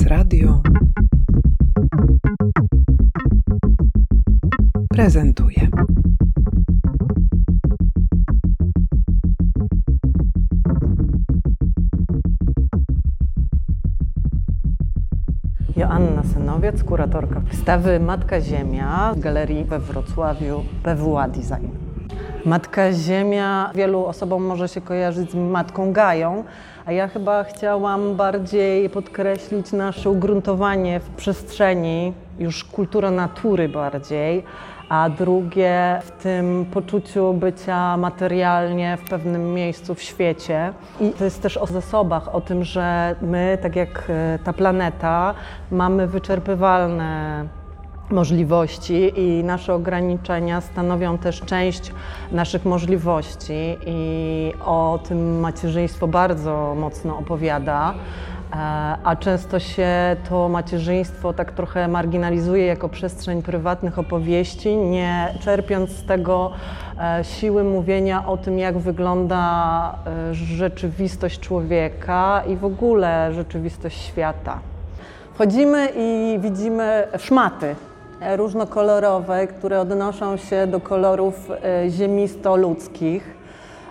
Prezes Radio prezentuje. Joanna Synowiec, kuratorka wystawy Matka Ziemia w galerii we Wrocławiu PWA Design. Matka Ziemia wielu osobom może się kojarzyć z Matką Gają, a ja chyba chciałam bardziej podkreślić nasze ugruntowanie w przestrzeni, już kultura natury bardziej, a drugie w tym poczuciu bycia materialnie w pewnym miejscu w świecie. I to jest też o zasobach, o tym, że my, tak jak e, ta planeta, mamy wyczerpywalne możliwości i nasze ograniczenia stanowią też część naszych możliwości i o tym macierzyństwo bardzo mocno opowiada. E, a często się to macierzyństwo tak trochę marginalizuje jako przestrzeń prywatnych opowieści, nie czerpiąc z tego e, siły mówienia o tym, jak wygląda e, rzeczywistość człowieka i w ogóle rzeczywistość świata. Wchodzimy i widzimy szmaty różnokolorowe, które odnoszą się do kolorów ziemisto-ludzkich,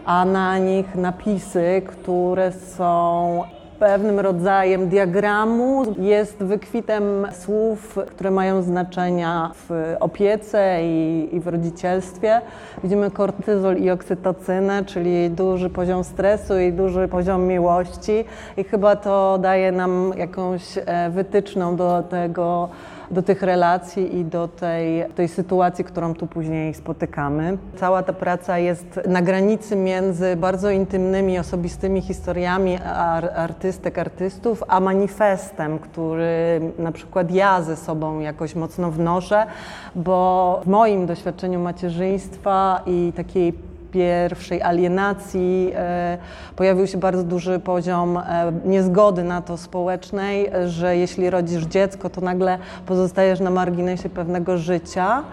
a na nich napisy, które są pewnym rodzajem diagramu, jest wykwitem słów, które mają znaczenia w opiece i, i w rodzicielstwie. Widzimy kortyzol i oksytocynę, czyli duży poziom stresu i duży poziom miłości i chyba to daje nam jakąś e, wytyczną do tego, do tych relacji i do tej, tej sytuacji, którą tu później spotykamy. Cała ta praca jest na granicy między bardzo intymnymi, osobistymi historiami artystek, artystów, a manifestem, który na przykład ja ze sobą jakoś mocno wnoszę, bo w moim doświadczeniu macierzyństwa i takiej pierwszej alienacji e, pojawił się bardzo duży poziom e, niezgody na to społecznej, że jeśli rodzisz dziecko, to nagle pozostajesz na marginesie pewnego życia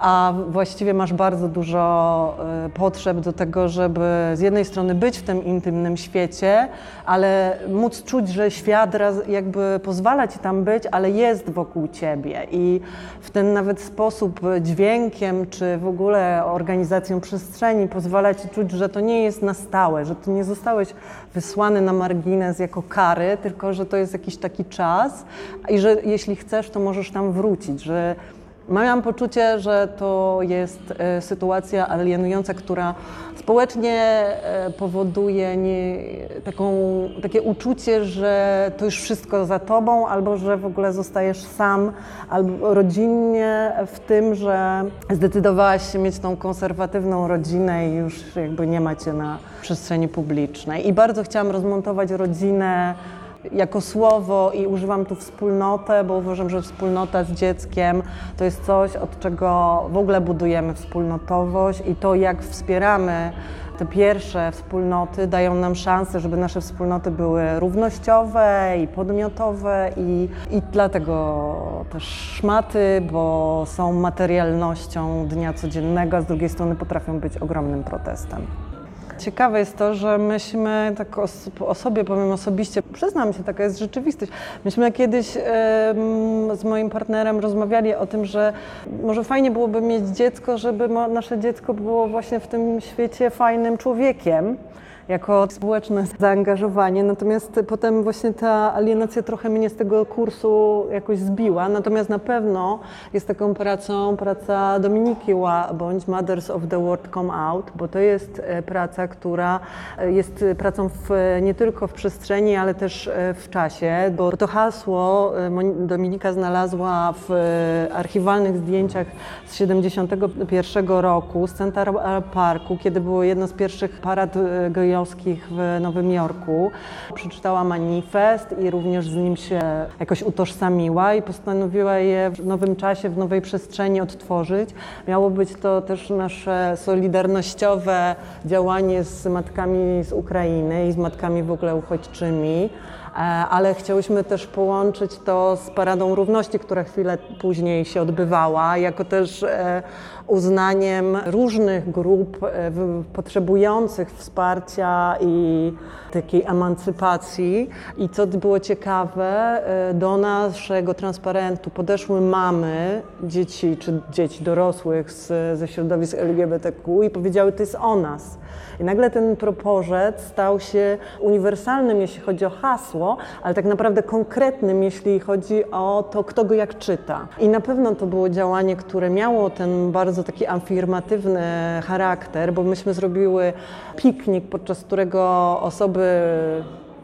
a właściwie masz bardzo dużo y, potrzeb do tego, żeby z jednej strony być w tym intymnym świecie, ale móc czuć, że świat jakby pozwala ci tam być, ale jest wokół ciebie. I w ten nawet sposób dźwiękiem, czy w ogóle organizacją przestrzeni pozwala ci czuć, że to nie jest na stałe, że ty nie zostałeś wysłany na margines jako kary, tylko że to jest jakiś taki czas i że jeśli chcesz, to możesz tam wrócić, że Mam poczucie, że to jest e, sytuacja alienująca, która społecznie e, powoduje nie, taką, takie uczucie, że to już wszystko za tobą, albo że w ogóle zostajesz sam, albo rodzinnie w tym, że zdecydowałaś się mieć tą konserwatywną rodzinę i już jakby nie macie na przestrzeni publicznej. I bardzo chciałam rozmontować rodzinę jako słowo i używam tu wspólnotę, bo uważam, że wspólnota z dzieckiem to jest coś, od czego w ogóle budujemy wspólnotowość i to, jak wspieramy te pierwsze wspólnoty, dają nam szansę, żeby nasze wspólnoty były równościowe i podmiotowe i, i dlatego też szmaty, bo są materialnością dnia codziennego, a z drugiej strony potrafią być ogromnym protestem. Ciekawe jest to, że myśmy, tak o, sobie powiem osobiście, przyznam się, taka jest rzeczywistość. Myśmy kiedyś z moim partnerem rozmawiali o tym, że może fajnie byłoby mieć dziecko, żeby nasze dziecko było właśnie w tym świecie fajnym człowiekiem jako społeczne zaangażowanie. Natomiast potem właśnie ta alienacja trochę mnie z tego kursu jakoś zbiła. Natomiast na pewno jest taką pracą praca Dominiki bądź Mothers of the World Come Out, bo to jest e, praca, która e, jest pracą w, nie tylko w przestrzeni, ale też e, w czasie, bo to hasło Dominika znalazła w archiwalnych zdjęciach z 71 roku z Central Parku, kiedy było jedno z pierwszych parad gejowych w Nowym Jorku. Przeczytała manifest i również z nim się jakoś utożsamiła i postanowiła je w nowym czasie, w nowej przestrzeni odtworzyć. Miało być to też nasze solidarnościowe działanie z matkami z Ukrainy i z matkami w ogóle uchodźczymi ale chciałyśmy też połączyć to z Paradą Równości, która chwilę później się odbywała, jako też e, uznaniem różnych grup e, potrzebujących wsparcia i takiej emancypacji. I co było ciekawe, do naszego transparentu podeszły mamy dzieci czy dzieci dorosłych z, ze środowisk LGBTQ i powiedziały, to jest o nas. I nagle ten proporzec stał się uniwersalnym, jeśli chodzi o hasło, ale tak naprawdę konkretnym, jeśli chodzi o to, kto go jak czyta. I na pewno to było działanie, które miało ten bardzo taki afirmatywny charakter, bo myśmy zrobiły piknik, podczas którego osoby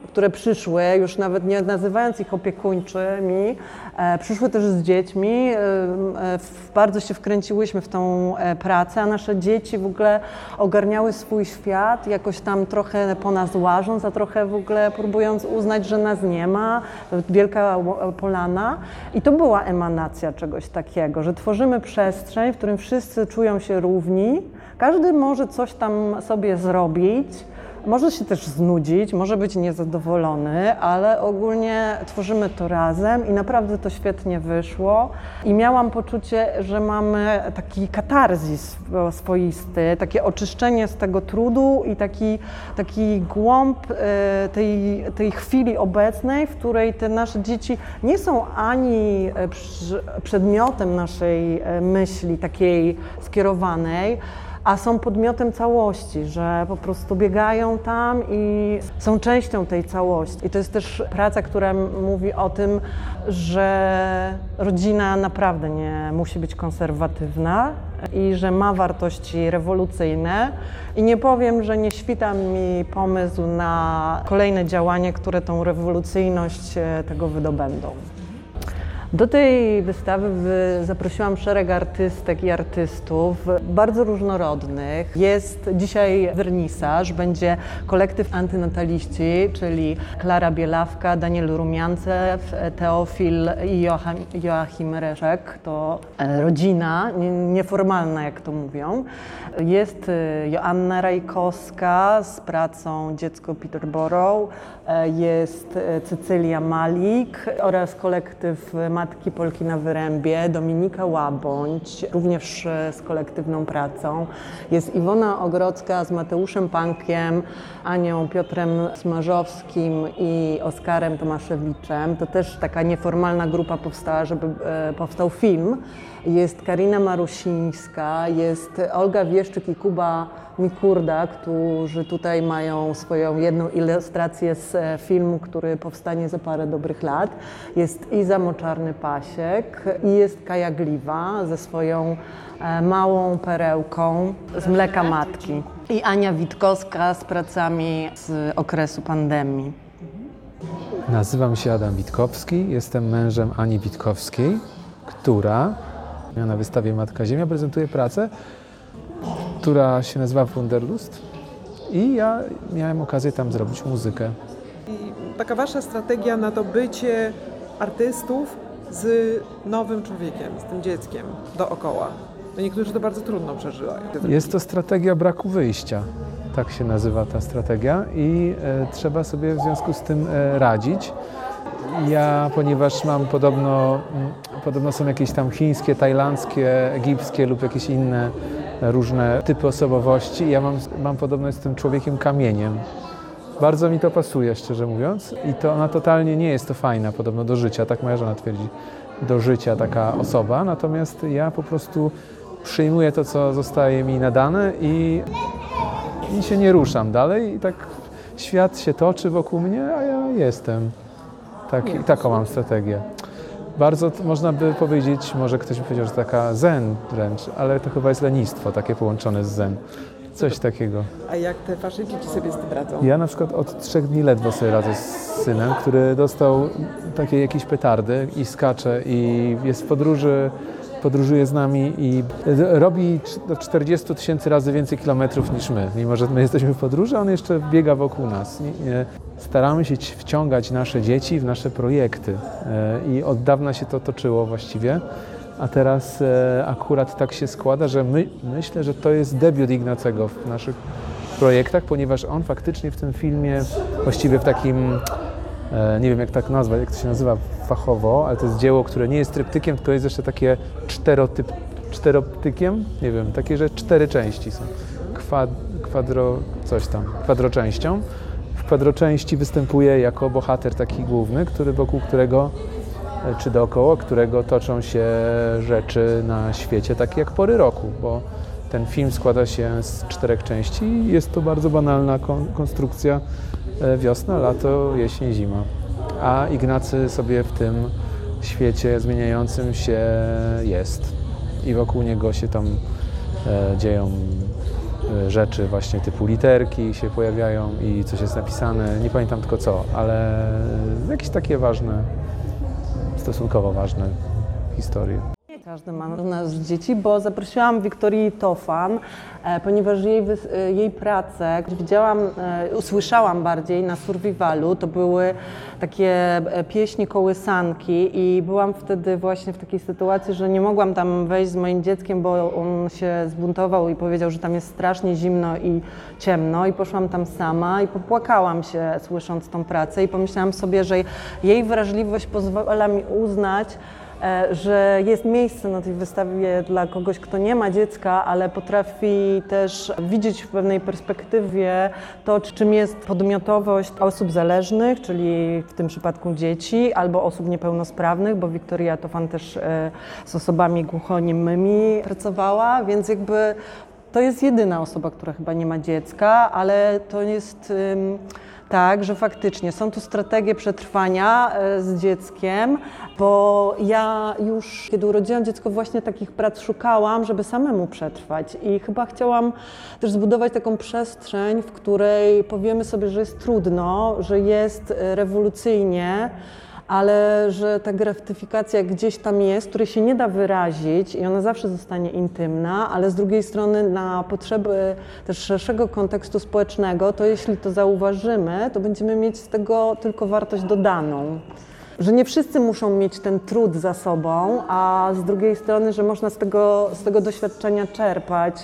które przyszły, już nawet nie nazywając ich opiekuńczymi, e, przyszły też z dziećmi. E, e, bardzo się wkręciłyśmy w tą pracę, a nasze dzieci w ogóle ogarniały swój świat, jakoś tam trochę po nas łażąc, a trochę w ogóle próbując uznać, że nas nie ma. Wielka polana. I to była emanacja czegoś takiego, że tworzymy przestrzeń, w którym wszyscy czują się równi. Każdy może coś tam sobie zrobić może się też znudzić, może być niezadowolony, ale ogólnie tworzymy to razem i naprawdę to świetnie wyszło. I miałam poczucie, że mamy taki katarzis swoisty, takie oczyszczenie z tego trudu i taki, taki głąb e, tej, tej chwili obecnej, w której te nasze dzieci nie są ani e, przedmiotem naszej e, myśli takiej skierowanej, a są podmiotem całości, że po prostu biegają tam i są częścią tej całości. I to jest też praca, która mówi o tym, że rodzina naprawdę nie musi być konserwatywna i że ma wartości rewolucyjne. I nie powiem, że nie świta mi pomysł na kolejne działanie, które tą rewolucyjność e, tego wydobędą. Do tej wystawy zaprosiłam szereg artystek i artystów, bardzo różnorodnych. Jest dzisiaj wernisaż, będzie kolektyw antynataliści, czyli Klara Bielawka, Daniel Rumiancew, Teofil i Joachim Reszek. To e, rodzina, nieformalna jak to mówią. Jest e, Joanna Rajkowska z pracą Dziecko Peterborough, e, jest Cecylia Malik oraz kolektyw Matki Polki na Wyrębie, Dominika Łabądź, również e, z kolektywną pracą. Jest Iwona Ogrodzka z Mateuszem Pankiem, Anią Piotrem Smarzowskim i Oskarem Tomaszewiczem. To też taka nieformalna grupa powstała, żeby e, powstał film. Jest Karina Marusińska, jest Olga Wieszczyk i Kuba Mikurda, którzy tutaj mają swoją jedną ilustrację z e, filmu, który powstanie za parę dobrych lat. Jest Iza Moczarny-Pasiek i jest Kaja Gliwa ze swoją e, małą perełką z mleka matki. I Ania Witkowska z pracami z okresu pandemii. Nazywam się Adam Witkowski, jestem mężem Ani Witkowskiej, która na wystawie Matka Ziemia prezentuje pracę, która się nazywa Wunderlust i ja miałem okazję tam zrobić muzykę. I taka wasza strategia na to bycie artystów z nowym człowiekiem, z tym dzieckiem dookoła. No niektórzy to bardzo trudno przeżywają. Jest to strategia braku wyjścia. Tak się nazywa ta strategia i e, trzeba sobie w związku z tym e, radzić. Ja, ponieważ mam podobno, mm, podobno są jakieś tam chińskie, tajlandzkie, egipskie lub jakieś inne różne typy osobowości. Ja mam, mam podobno z tym człowiekiem kamieniem. Bardzo mi to pasuje, szczerze mówiąc. I to ona totalnie nie jest to fajna, podobno do życia, tak moja żona twierdzi, do życia taka osoba. Natomiast ja po prostu przyjmuję to, co zostaje mi nadane i, i się nie ruszam dalej. I tak świat się toczy wokół mnie, a ja jestem. Tak, taką mam strategię. Bardzo można by powiedzieć, może ktoś by powiedział, że taka zen wręcz, ale to chyba jest lenistwo, takie połączone z zen. Coś takiego. A jak te wasze dzieci sobie z tym radzą? Ja na przykład od trzech dni ledwo sobie radzę z synem, który dostał takie jakieś petardy i skacze i jest w podróży podróżuje z nami i robi do 40 tysięcy razy więcej kilometrów niż my. Mimo, że my jesteśmy w podróży, on jeszcze biega wokół nas. Staramy się wciągać nasze dzieci w nasze projekty e, i od dawna się to toczyło właściwie. A teraz e, akurat tak się składa, że my, myślę, że to jest debiut Ignacego w naszych projektach, ponieważ on faktycznie w tym filmie, właściwie w takim e, nie wiem jak tak nazwać, jak to się nazywa fachowo, ale to jest dzieło, które nie jest tryptykiem, tylko jest jeszcze takie czterotyp, czteroptykiem, nie wiem, takie, że cztery części są. Kwad, kwadro, coś tam, kwadroczęścią. Kwadroczęści występuje jako bohater taki główny, który wokół którego e, czy dookoła którego toczą się rzeczy na świecie, takie jak pory roku, bo ten film składa się z czterech części i jest to bardzo banalna kon- konstrukcja e, wiosna, lato, jesień, zima. A Ignacy sobie w tym świecie zmieniającym się jest i wokół niego się tam e, dzieją rzeczy właśnie typu literki się pojawiają i coś jest napisane, nie pamiętam tylko co, ale jakieś takie ważne, stosunkowo ważne historie. Każdy ma nas dzieci, bo zaprosiłam Wiktorię Tofan, e, ponieważ jej, e, jej pracę widziałam, e, usłyszałam bardziej na Survivalu. To były takie pieśni kołysanki i byłam wtedy właśnie w takiej sytuacji, że nie mogłam tam wejść z moim dzieckiem, bo on się zbuntował i powiedział, że tam jest strasznie zimno i ciemno i poszłam tam sama i popłakałam się słysząc tą pracę i pomyślałam sobie, że jej wrażliwość pozwala mi uznać, że jest miejsce na tej wystawie dla kogoś, kto nie ma dziecka, ale potrafi też widzieć w pewnej perspektywie to, czym jest podmiotowość osób zależnych, czyli w tym przypadku dzieci, albo osób niepełnosprawnych, bo Wiktoria Tofan też e, z osobami głuchoniemymi pracowała, więc jakby to jest jedyna osoba, która chyba nie ma dziecka, ale to jest tak, że faktycznie są tu strategie przetrwania e, z dzieckiem, bo ja już kiedy urodziłam dziecko właśnie takich prac szukałam, żeby samemu przetrwać. I chyba chciałam też zbudować taką przestrzeń, w której powiemy sobie, że jest trudno, że jest e, rewolucyjnie, ale że ta gratyfikacja gdzieś tam jest, której się nie da wyrazić i ona zawsze zostanie intymna, ale z drugiej strony na potrzeby też szerszego kontekstu społecznego, to jeśli to zauważymy, to będziemy mieć z tego tylko wartość dodaną. Że nie wszyscy muszą mieć ten trud za sobą, a z drugiej strony, że można z tego, z tego doświadczenia czerpać.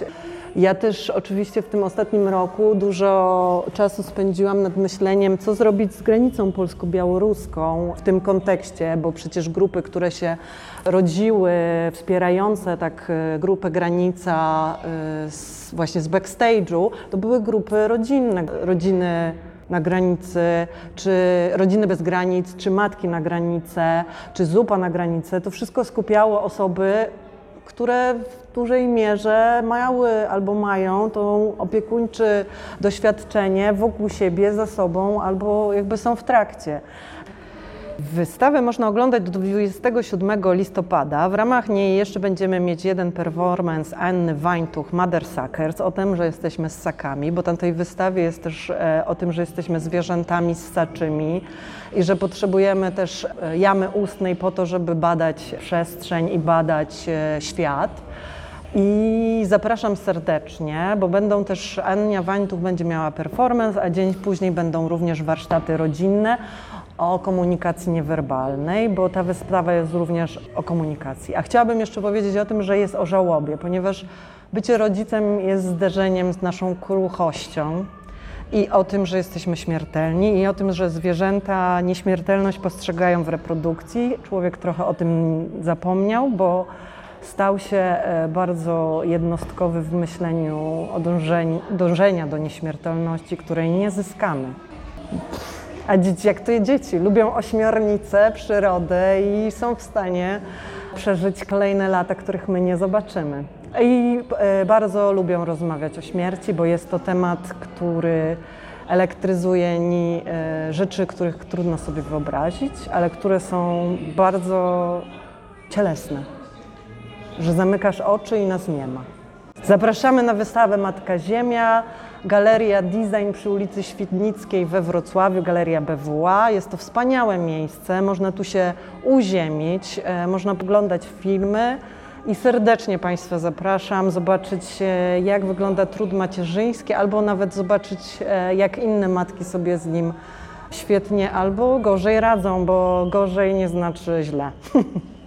Ja też oczywiście w tym ostatnim roku dużo czasu spędziłam nad myśleniem, co zrobić z granicą polsko-białoruską w tym kontekście, bo przecież grupy, które się rodziły, wspierające tak e, grupę Granica e, z, właśnie z backstage'u, to były grupy rodzinne, rodziny na granicy, czy rodziny bez granic, czy matki na granicę, czy zupa na granicę. To wszystko skupiało osoby, które w dużej mierze miały albo mają to opiekuńcze doświadczenie wokół siebie, za sobą, albo jakby są w trakcie. Wystawę można oglądać do 27 listopada. W ramach niej jeszcze będziemy mieć jeden performance Anny Weintuch, Mother Suckers, o tym, że jesteśmy ssakami, bo na tej wystawie jest też e, o tym, że jesteśmy zwierzętami ssaczymi i że potrzebujemy też e, jamy ustnej po to, żeby badać przestrzeń i badać e, świat. I zapraszam serdecznie, bo będą też Ania Wańtuch będzie miała performance, a dzień później będą również warsztaty rodzinne o komunikacji niewerbalnej, bo ta wystawa jest również o komunikacji. A chciałabym jeszcze powiedzieć o tym, że jest o żałobie, ponieważ bycie rodzicem jest zderzeniem z naszą kruchością i o tym, że jesteśmy śmiertelni i o tym, że zwierzęta nieśmiertelność postrzegają w reprodukcji. Człowiek trochę o tym zapomniał, bo stał się e, bardzo jednostkowy w myśleniu o dążeniu, dążenia do nieśmiertelności, której nie zyskamy. A dzieci, jak to je dzieci, lubią ośmiornicę, przyrodę i są w stanie przeżyć kolejne lata, których my nie zobaczymy. I e, bardzo lubią rozmawiać o śmierci, bo jest to temat, który elektryzuje ni e, rzeczy, których trudno sobie wyobrazić, ale które są bardzo cielesne, że zamykasz oczy i nas nie ma. Zapraszamy na wystawę Matka Ziemia, Galeria Design przy ulicy Świdnickiej we Wrocławiu, Galeria BWA. Jest to wspaniałe miejsce, można tu się uziemić, e, można poglądać filmy i serdecznie Państwa zapraszam zobaczyć e, jak wygląda trud macierzyński albo nawet zobaczyć e, jak inne matki sobie z nim świetnie albo gorzej radzą, bo gorzej nie znaczy źle.